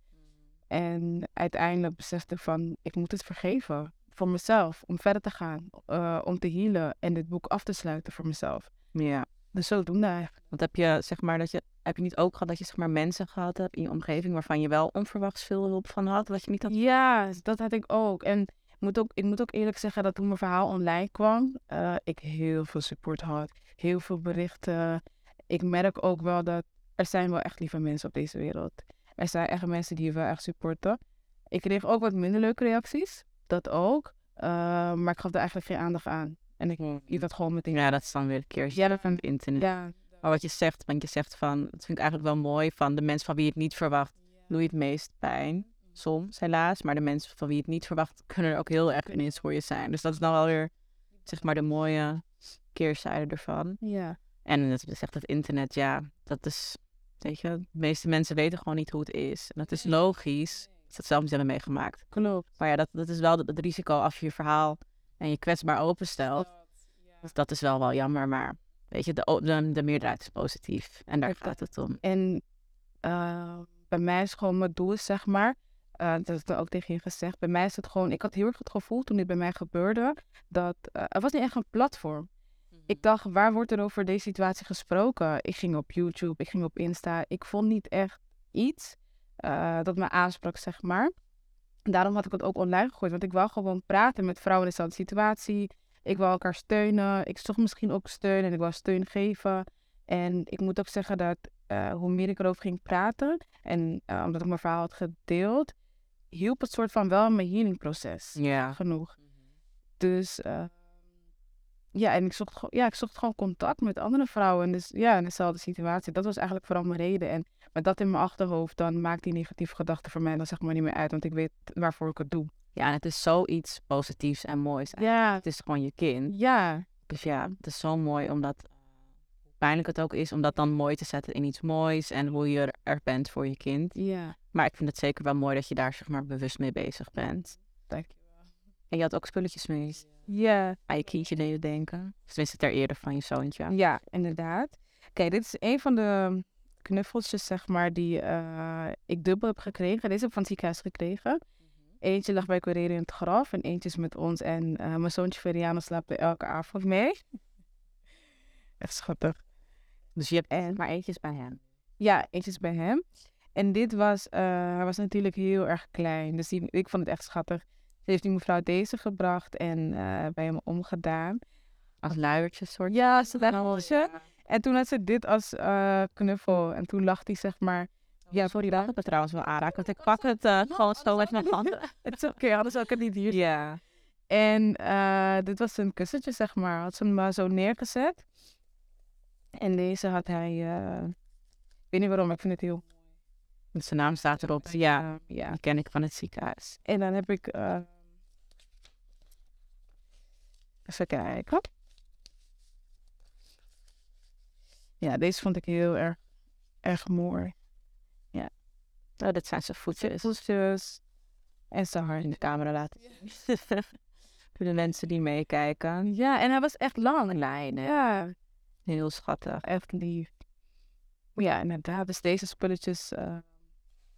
En uiteindelijk besefte ik van, ik moet het vergeven. Voor mezelf, om verder te gaan. eh, om te healen en dit boek af te sluiten voor mezelf. Ja, Dus zodoende eigenlijk. want heb je zeg maar dat je, heb je niet ook gehad dat je zeg maar mensen gehad hebt in je omgeving waarvan je wel onverwachts veel hulp van had, wat je niet had Ja, dat had ik ook. En moet ook, ik moet ook eerlijk zeggen dat toen mijn verhaal online kwam, eh, ik heel veel support had. Heel veel berichten. Ik merk ook wel dat er zijn wel echt lieve mensen op deze wereld. Er zijn echt mensen die je wel echt supporten. Ik kreeg ook wat minder leuke reacties. Dat ook. Eh, maar ik gaf er eigenlijk geen aandacht aan. En ik liet dat gewoon meteen. Ja, dat is dan weer een keer Ja, dat van het internet. Ja, Maar wat je zegt, want je zegt van, dat vind ik eigenlijk wel mooi, van de mensen van wie je het niet verwacht, doe je het meest pijn. Soms, helaas. Maar de mensen van wie je het niet verwacht, kunnen er ook heel erg ineens voor je zijn. Dus dat is dan wel weer, zeg maar, de mooie keerzijde ervan. ja. En het zegt het internet, ja, dat is, weet je, de meeste mensen weten gewoon niet hoe het is. En dat is logisch, dat ze het zelf niet hebben meegemaakt. klopt. Maar ja, dat, dat is wel het, het risico als je je verhaal en je kwetsbaar openstelt. Dus dat is wel wel jammer, maar weet je, de, o- de, de meerderheid is positief. En daar gaat het om. En eh, bij mij is gewoon mijn doel, zeg maar. Eh, dat is ook tegen je gezegd. Bij mij is het gewoon. Ik had heel erg het gevoel toen dit bij mij gebeurde. Dat eh, er was niet echt een platform. Ik dacht, waar wordt er over deze situatie gesproken? Ik ging op YouTube, ik ging op Insta. Ik vond niet echt iets eh, dat me aansprak, zeg maar. Daarom had ik het ook online gegooid. Want ik wou gewoon praten met vrouwen in dezelfde situatie. Ik wou elkaar steunen. Ik zocht misschien ook steun en ik wou steun geven. En ik moet ook zeggen dat hoe meer ik erover ging praten... en omdat ik mijn verhaal had gedeeld... hielp het soort van wel mijn healingproces Ja. genoeg. Dus eh, ja, en ik zocht, gewoon- ja, ik zocht gewoon contact met andere vrouwen. En dus ja, in dezelfde situatie. Dat was eigenlijk vooral mijn reden. En met dat in mijn achterhoofd, dan maakt die negatieve gedachte voor mij dan zeg maar niet meer uit. Want ik weet waarvoor ik het doe. Ja, en het is zoiets positiefs en moois. Ja, Het is gewoon je kind. ja, Dus ja, het is zo mooi omdat, hoe pijnlijk het ook is, om dat dan mooi te zetten in iets moois en hoe je er bent voor je kind. ja. Maar ik vind het zeker wel mooi dat je daar zeg maar bewust mee bezig bent. Dankjewel. En je had ook spulletjes mee Ja, aan je kindje deden denken. Tenminste ter ere van je zoontje. ja, inderdaad. Kijk, dit is een van de knuffeltjes, zeg maar, die eh, ik dubbel heb gekregen. Deze heb ik van het ziekenhuis gekregen. Eentje lag bij Correro in het graf en eentje is met ons. En eh, mijn zoontje Veriano slaapt elke avond mee. Echt schattig. Dus je hebt En maar eentjes bij hem. ja, eentje is bij hem. En dit was, eh, hij was natuurlijk heel erg klein. Dus die, ik vond het echt schattig. Ze heeft die mevrouw deze gebracht en eh, bij hem omgedaan. Als luiertje soort. Ja, ze dacht, En toen had ze dit als eh, knuffel. En toen lag hij zeg maar... Ja, sorry, dat ik het trouwens wel aanraken. Want ik pak het eh, gewoon zo met mijn handen. Het is oké, anders zou ik het niet hier. Ja. En dit was een kussentje, zeg maar. Had ze hem maar zo neergezet. En deze had hij... ik weet niet waarom, ik vind het heel... Dus zijn naam staat erop. Ja, ja. die ken ik van het ziekenhuis. En dan heb ik... eh, even kijken. Ja, deze vond ik heel erg, erg mooi. Oh, dit zijn zijn voetjes. Voetjes en zijn hart. In de camera laten zien. Voor de mensen die meekijken. Ja, en hij was echt lang. Lijnen. Ja, Heel schattig. echt lief. Ja, inderdaad. Dus deze spulletjes eh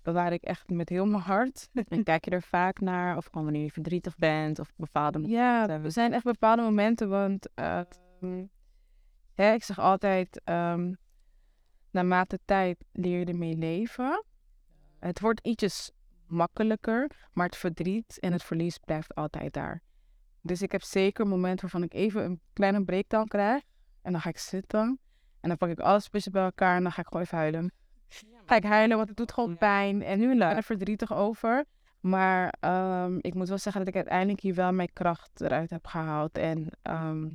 bewaar ik echt met heel mijn hart. En kijk je er vaak naar? Of gewoon wanneer je verdrietig bent? Of bepaalde Ja, er zijn echt bepaalde momenten, want ehm, hè, ik zeg altijd, ehm, naarmate tijd leer je ermee leven. Het wordt ietsjes makkelijker, maar het verdriet en het verlies blijft altijd daar. Dus ik heb zeker momenten waarvan ik even een kleine breakdown krijg. En dan ga ik zitten en dan pak ik alle spulletjes bij elkaar en dan ga ik gewoon even huilen. Ga ik huilen, want het doet gewoon pijn. En nu ben ik er verdrietig over. Maar ehm, ik moet wel zeggen dat ik uiteindelijk hier wel mijn kracht eruit heb gehaald. En ehm,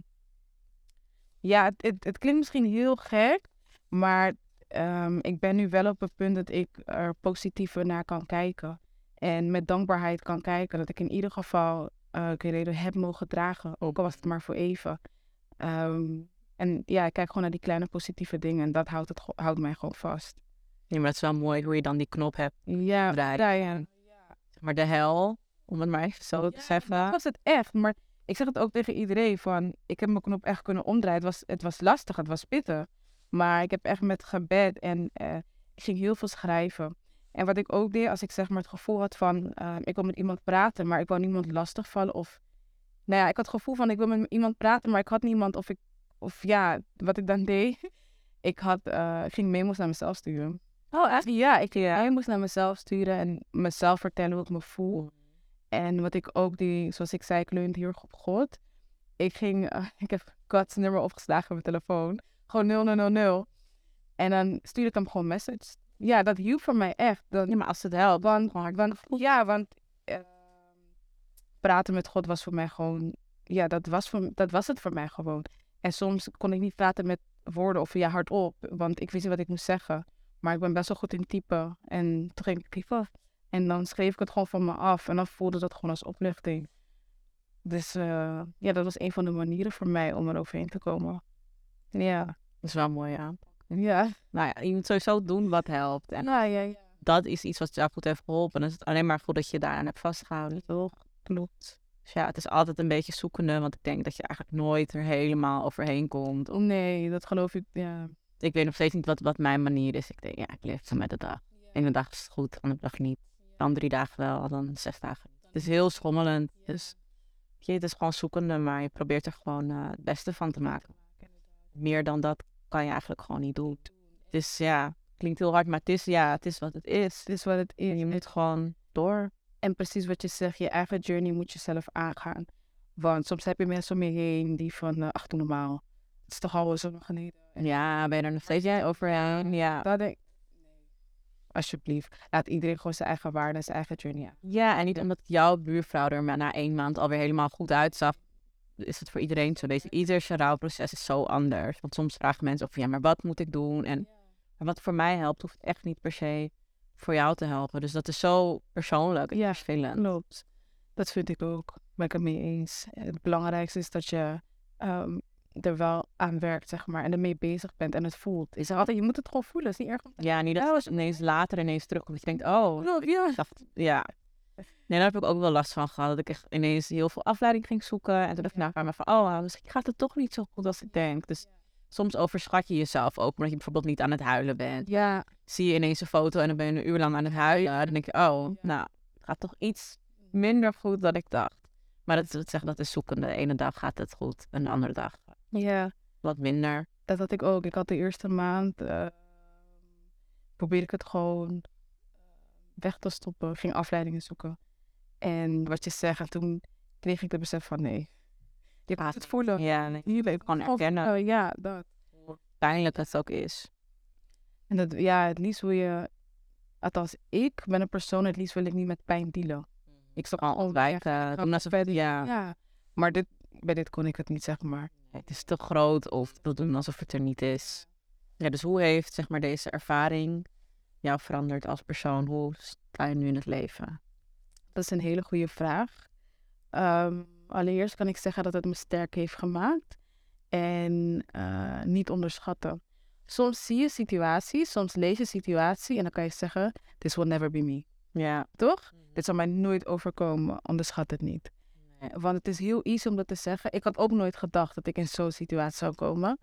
ja, het, het, het klinkt misschien heel gek, maar ehm, ik ben nu wel op het punt dat ik er positiever naar kan kijken. En met dankbaarheid kan kijken dat ik in ieder geval uh, heb mogen dragen. Ook al was het maar voor even. En ja, ik kijk gewoon naar die kleine positieve dingen en dat houdt, het, houdt mij gewoon vast. Nee, maar het is wel mooi hoe je dan die knop hebt. Ja, Draaien. maar de hel, om het maar even zo te Dat zeggen. was het echt. Maar ik zeg het ook tegen iedereen van, ik heb mijn knop echt kunnen omdraaien. Het was, het was lastig, het was pittig. Maar ik heb echt met gebed en eh, ik ging heel veel schrijven. En wat ik ook deed, als ik zeg maar het gevoel had van, eh, ik wil met iemand praten, maar ik wil niemand lastigvallen. Of, nou ja, ik had het gevoel van, ik wil met iemand praten, maar ik had niemand. Of ik, of ja, wat ik dan deed, ik had, eh, ik ging memo's naar mezelf sturen. Oh, echt? Ja, ik Ja. memo's naar mezelf sturen en mezelf vertellen hoe ik me voel. En wat ik ook die, zoals ik zei, ik leunde heel erg op God. Ik ging, eh, ik heb God's nummer opgeslagen op mijn telefoon. Gewoon 0000. En dan stuurde ik hem gewoon een message. Ja, dat hielp voor mij echt. Dat, Ja, maar als het helpt, want, gewoon hard ja, want eh, praten met God was voor mij gewoon, ja, dat was, voor, dat was het voor mij gewoon. En soms kon ik niet praten met woorden of ja, hardop, want ik wist niet wat ik moest zeggen. Maar ik ben best wel goed in typen. En toen ging ik typen. En dan schreef ik het gewoon van me af. En dan voelde dat gewoon als opluchting. Dus eh, ja, dat was een van de manieren voor mij om er overheen te komen. Ja. Dat is wel mooi, ja. Ja. Nou ja, je moet sowieso doen wat helpt. En Nou ja, ja. dat is iets wat jou goed heeft geholpen. Dan is het alleen maar goed dat je daaraan hebt vastgehouden, toch? Klopt. Dus ja, het is altijd een beetje zoekende, want ik denk dat je eigenlijk nooit er helemaal overheen komt. Of- Nee, dat geloof ik. Ja. Ik weet nog steeds niet wat, wat mijn manier is. Ik denk, ja, ik leef zo met de dag. De ene dag is het goed, de andere dag niet. Dan drie dagen wel, dan zes dagen. Het is heel schommelend. Dus je, het is gewoon zoekende, maar je probeert er gewoon eh, het beste van te maken. Meer dan dat kan je eigenlijk gewoon niet doen. Dus ja, klinkt heel hard, maar het is, ja, het is wat het is. Het is wat het is. En je moet gewoon door. En precies wat je zegt, je eigen journey moet je zelf aangaan. Want soms heb je mensen om je heen die van, eh, ach, doe normaal. Het is toch al zo geleden. Ja, ben je er nog steeds jij overheen? Ja. Dat denk ik, alsjeblieft, laat iedereen gewoon zijn eigen waarde zijn eigen journey aan. Ja, en niet omdat jouw buurvrouw er maar na één maand alweer helemaal goed uitzag, is het voor iedereen zo. Deze, ieder zijn rouwproces is zo anders. Want soms vragen mensen of ja, maar wat moet ik doen? En maar wat voor mij helpt, hoeft echt niet per se voor jou te helpen. Dus dat is zo persoonlijk en Ja, verschillend. Klopt. Dat vind ik ook. Ben ik het mee eens. Het belangrijkste is dat je ehm, er wel aan werkt, zeg maar. En ermee bezig bent en het voelt. Is er altijd, je moet het gewoon voelen. Is niet erg om Ja, niet dat het ineens later ineens terugkomt. Dat je denkt, oh, Ja. dacht, ja. Nee, daar heb ik ook wel last van gehad. Dat ik echt ineens heel veel afleiding ging zoeken. En toen dacht ik nou, maar van, oh, misschien gaat het toch niet zo goed als ik denk. Dus soms overschat je jezelf ook, omdat je bijvoorbeeld niet aan het huilen bent. Ja, Zie je ineens een foto en dan ben je een uur lang aan het huilen. Dan denk je, oh, nou, het gaat toch iets minder goed dan ik dacht. Maar dat, dat, zeg, dat is zoekende. De ene dag gaat het goed, en de andere dag ja. wat minder. Dat had ik ook. Ik had de eerste maand, eh probeerde ik het gewoon eh, weg te stoppen. Ging afleidingen zoeken. En wat je zegt, en toen kreeg ik de besef van nee. Je gaat het voelen. Ja, nee. Hier ben ik Gewoon erkennen. ja, dat. pijnlijk het ook is. En dat, ja, het liefst wil je, althans ik ben een persoon, het liefst wil ik niet met pijn dealen. Ik stop Al gewoon ontwijken. weg. doen alsof het- ja, Ja, maar dit, bij dit kon ik het niet, zeg maar. Het is te groot of wil doen alsof het er niet is. Ja, dus hoe heeft zeg maar, deze ervaring jou veranderd als persoon? Hoe sta je nu in het leven? Dat is een hele goede vraag. Ehm, allereerst kan ik zeggen dat het me sterk heeft gemaakt. En eh, niet onderschatten. Soms zie je situaties, soms lees je situatie en dan kan je zeggen, this will never be me. Ja, Toch? Dit zal mij nooit overkomen, onderschat het niet. Want het is heel easy om dat te zeggen. Ik had ook nooit gedacht dat ik in zo'n situatie zou komen.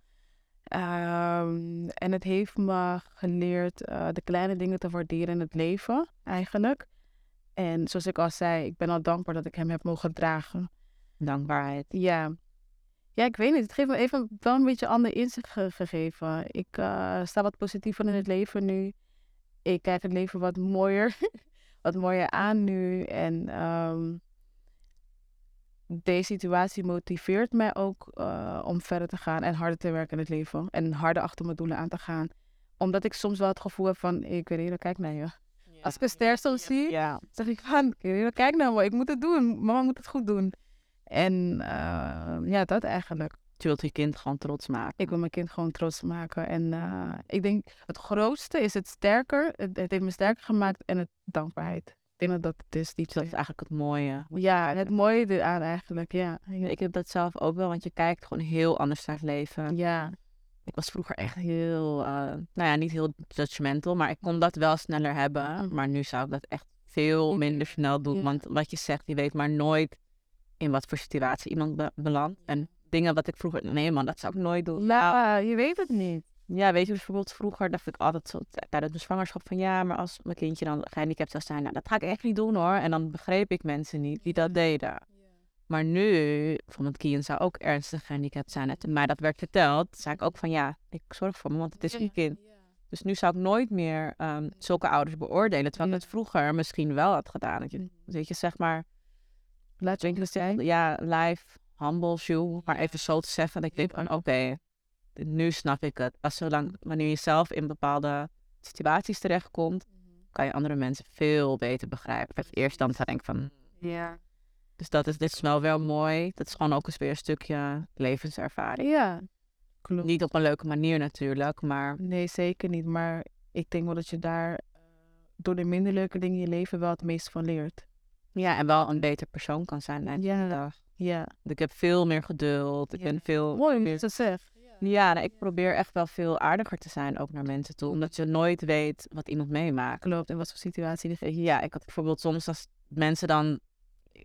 Ehm, en het heeft me geleerd eh, de kleine dingen te waarderen in het leven, eigenlijk. En zoals ik al zei, ik ben al dankbaar dat ik hem heb mogen dragen. dankbaarheid. Ja. Ja, ik weet niet. Het heeft me even wel een beetje ander inzicht ge- gegeven. Ik eh, sta wat positiever in het leven nu. Ik kijk het leven wat mooier, wat mooier aan nu. En ehm, deze situatie motiveert mij ook eh, om verder te gaan en harder te werken in het leven. En harder achter mijn doelen aan te gaan. Omdat ik soms wel het gevoel heb van, ik weet niet, kijk naar je. Als ik een ster soms zie, Ja, zeg ik van, kijk nou maar, ik moet het doen. Mama moet het goed doen. En eh, ja, dat eigenlijk. je wilt je kind gewoon trots maken. Ik wil mijn kind gewoon trots maken. En eh, ik denk, het grootste is het sterker. Het, het heeft me sterker gemaakt en het dankbaarheid. Denk dat het is. Die Dus dat is eigenlijk het mooie. Ja, het mooie eraan eigenlijk, ja. Ik heb dat zelf ook wel, want je kijkt gewoon heel anders naar het leven. Ja, Ik was vroeger echt heel, eh, nou ja, niet heel judgmental, maar ik kon dat wel sneller hebben. Mhm. Maar nu zou ik dat echt veel minder snel doen. Ja. Want wat je zegt, je weet maar nooit in wat voor situatie iemand be- belandt. En dingen wat ik vroeger, nee man, dat zou ik nooit doen. Nou, ja je weet het niet. Ja, weet je, bijvoorbeeld vroeger dacht ik altijd zo tijdens mijn zwangerschap van ja, maar als mijn kindje dan gehandicapt zou zijn, nou, dat ga ik echt niet doen hoor. En dan begreep ik mensen niet die dat deden. Maar nu, bijvoorbeeld Kian zou ook ernstig gehandicapt zijn. En toen mij dat werd verteld, zei ik ook van ja, ik zorg voor me, want het is een kind. Dus nu zou ik nooit meer ehm, zulke ouders beoordelen. Terwijl ik het vroeger misschien wel had gedaan. Dat je, weet je, zeg maar, Laat je zijn, ja, live, humble shoe, maar even zo te zeggen. Dat ik denk van, oké, nu snap ik het. Als zolang, wanneer je zelf in bepaalde situaties terechtkomt, kan je andere mensen veel beter begrijpen. Het eerst dan zou ik van, Ja. dus dat is, dit is wel wel mooi. Dat is gewoon ook eens weer een stukje levenservaring. Ja, klopt. Niet op een leuke manier natuurlijk, maar Nee, zeker niet. Maar ik denk wel dat je daar eh, door de minder leuke dingen in je leven wel het meest van leert. ja, en wel een beter persoon kan zijn. Ja. Ja. Ik heb veel meer geduld. Ik Ja. ben veel Mooi meer hoe je dat zegt. Ja, nou, ik probeer echt wel veel aardiger te zijn ook naar mensen toe. Omdat je nooit weet wat iemand meemaakt. Klopt. In wat voor situatie. Ja, ik had bijvoorbeeld soms als mensen dan...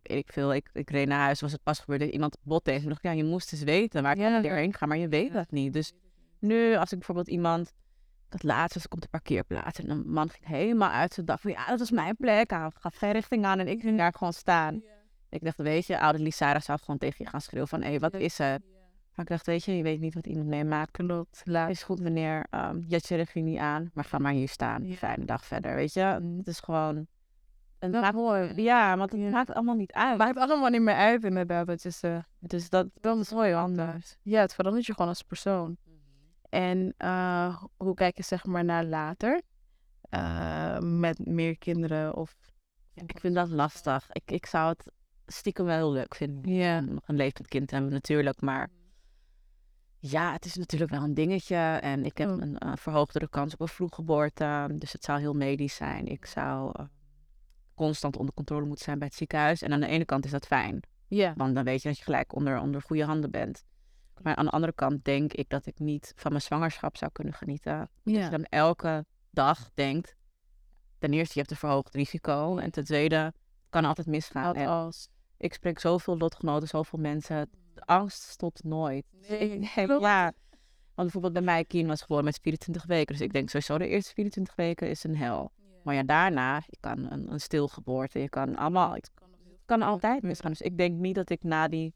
Ik veel, ik, ik reed naar huis, was het pas gebeurd dat iemand bot tegen me. dacht ja, je moest eens weten waar ik Ja. erheen ga, maar je weet dat niet. Dus nu, als ik bijvoorbeeld iemand... Dat laatst was ik op de parkeerplaats en een man ging helemaal uit zijn dag van... Ja, dat is mijn plek. Hij gaf geen richting aan en ik ging daar gewoon staan. Ik dacht, weet je, oude Lisara zou gewoon tegen je gaan schreeuwen van... Hé, hey, wat is het? Maar ik dacht, weet je, je weet niet wat iemand meemaakt. Klopt. Het is goed wanneer um, je je regie niet aan, maar ga maar hier staan. Ja. Fijne dag verder, weet je. Het is gewoon... Het Dat maakt, mooi. ja, want het maakt allemaal niet uit. Maakt allemaal niet meer uit inderdaad. Dat je ze... dus dat, Dat is mooi anders. Ja, het verandert je gewoon als persoon. En eh, hoe kijk je zeg maar naar later? Eh, met meer kinderen of... ik vind dat lastig. Ik, ik zou het stiekem wel heel leuk vinden. Ja. Om nog een levend kind te hebben natuurlijk, maar... Ja, het is natuurlijk wel een dingetje. En ik heb Mm. een eh, verhoogdere kans op een vroeggeboorte. Dus het zou heel medisch zijn. Ik zou eh, constant onder controle moeten zijn bij het ziekenhuis. En aan de ene kant is dat fijn. Ja. Want dan weet je dat je gelijk onder, onder goede handen bent. Maar aan de andere kant denk ik dat ik niet van mijn zwangerschap zou kunnen genieten. Als je dan elke dag denkt, ten eerste je hebt een verhoogd risico. En ten tweede, het kan altijd misgaan. En als. ik spreek zoveel lotgenoten, zoveel mensen. De angst stopt nooit. Nee, Nee, ja. Want bijvoorbeeld bij mij, Kien was geboren met 24 weken. Dus ik denk sowieso de eerste 24 weken is een hel. Maar ja, daarna, je kan een, een stilgeboorte, je kan allemaal, het kan altijd misgaan. Dus ik denk niet dat ik na die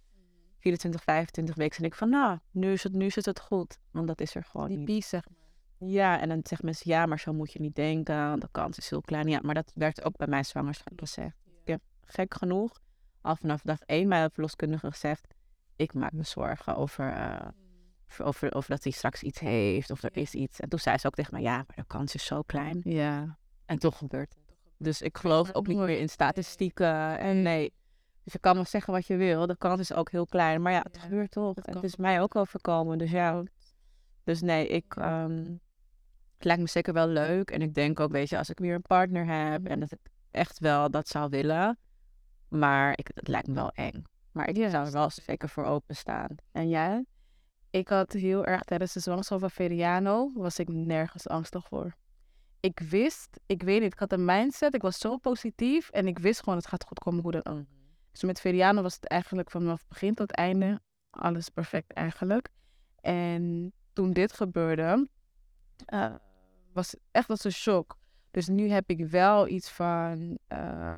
24, 25 weken denk van, nou, nu is het, nu is het, goed. Want dat is er gewoon Die niet. pies zeg maar. Ja, en dan zeggen mensen, ja, maar zo moet je niet denken. De kans is heel klein. Ja, maar dat werd ook bij mijn zwangerschap gezegd. Ik heb gek genoeg al vanaf dag één bij de verloskundige gezegd, ik maak me zorgen over, eh, over, over dat hij straks iets heeft, of er is iets. En toen zei ze ook tegen mij, ja, maar de kans is zo klein. Ja. En toch gebeurt het. Dus ik geloof ook niet meer in statistieken. En nee, dus je kan wel zeggen wat je wil. De kans is ook heel klein. Maar ja, het Ja, gebeurt toch. het En het is mij ook overkomen. Dus ja. Dus nee, ik... ehm, het lijkt me zeker wel leuk. En ik denk ook, weet je, als ik weer een partner heb... en dat ik echt wel dat zou willen... maar ik, het lijkt me wel eng. Maar ik Ja, zou er wel zeker voor openstaan. En jij? Ik had heel erg tijdens de zwangerschap van Veriano, was ik nergens angstig voor. Ik wist, ik weet niet, ik had een mindset, ik was zo positief en ik wist gewoon het gaat goed komen hoe dan ook. Dus met Veriano was het eigenlijk vanaf begin tot einde alles perfect eigenlijk. En toen dit gebeurde, eh, was het echt als een shock. Dus nu heb ik wel iets van, eh,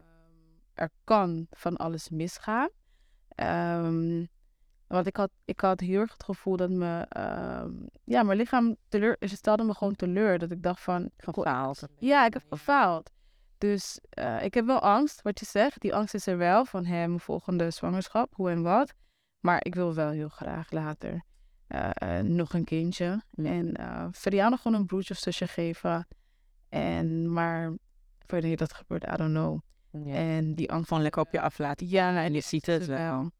er kan van alles misgaan. Ehm, want ik had, ik had heel erg het gevoel dat me, ehm, ja, mijn lichaam teleur, stelde me gewoon teleur. Dat ik dacht van, Gefaald. ja, ik heb gefaald. Dus eh, ik heb wel angst, wat je zegt. Die angst is er wel van hem volgende zwangerschap, hoe en wat. Maar ik wil wel heel graag later eh, eh, nog een kindje. Ja. En uh, Veriano gewoon een broertje of zusje geven. En, maar wanneer dat gebeurt, I don't know. Ja. En die angst Gewoon lekker op je af laten. ja, En je ziet het wel.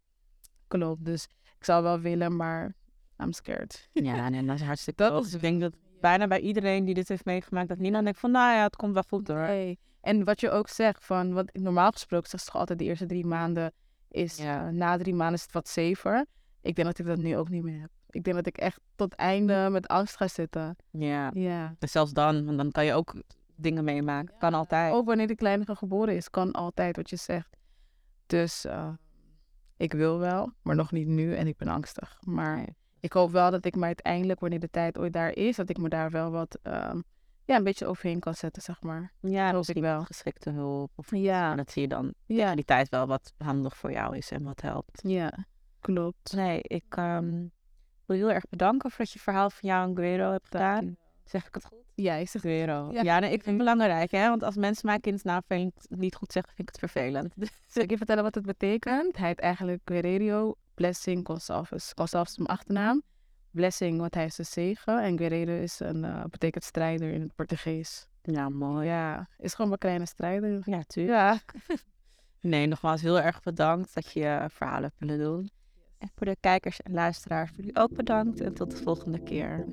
Klopt, dus ik zou wel willen, maar I'm scared. Ja, en dat is hartstikke Dat is Ik denk dat bijna bij iedereen die dit heeft meegemaakt, dat Nina denkt van, nou ja, het komt wel goed hoor. Nee. En wat je ook zegt, van, wat normaal gesproken zegt ze toch altijd de eerste drie maanden is, Ja. eh, na drie maanden is het wat safer. Ik denk dat ik dat nu ook niet meer heb. Ik denk dat ik echt tot einde met angst ga zitten. Ja. Ja. En zelfs dan, want dan kan je ook dingen meemaken. Kan altijd. Ook wanneer de kleine geboren is, kan altijd wat je zegt. Dus eh, ik wil wel, maar nog niet nu en ik ben angstig. Maar ik hoop wel dat ik me uiteindelijk, wanneer de tijd ooit daar is, dat ik me daar wel wat, ehm, ja, een beetje overheen kan zetten, zeg maar. Ja, misschien ik wel. Geschikte hulp. Of Ja. En dat zie je dan Ja, in die tijd wel wat handig voor jou is en wat helpt. ja, klopt. Nee, ik ehm, wil heel erg bedanken voor dat je verhaal van jou en Guero hebt gedaan. Zeg ik het goed? Ja, ik zeg Guero. Ja. Ja, nee, ik vind het belangrijk, hè. Want als mensen mijn kindsnaam niet goed zeggen, vind ik het vervelend. Zal ik je vertellen wat het betekent? Hij heet eigenlijk Guerrero Blessing Gonçalves. Gonçalves is mijn achternaam. Blessing, want hij is een zegen. En Guerrero is een, eh, betekent strijder in het Portugees. Ja, mooi. Ja, is gewoon mijn kleine strijder. Ja, tuurlijk. Ja. Nee, nogmaals heel erg bedankt dat je je verhaal hebt willen doen. En voor de kijkers en luisteraars, jullie ook bedankt en tot de volgende keer.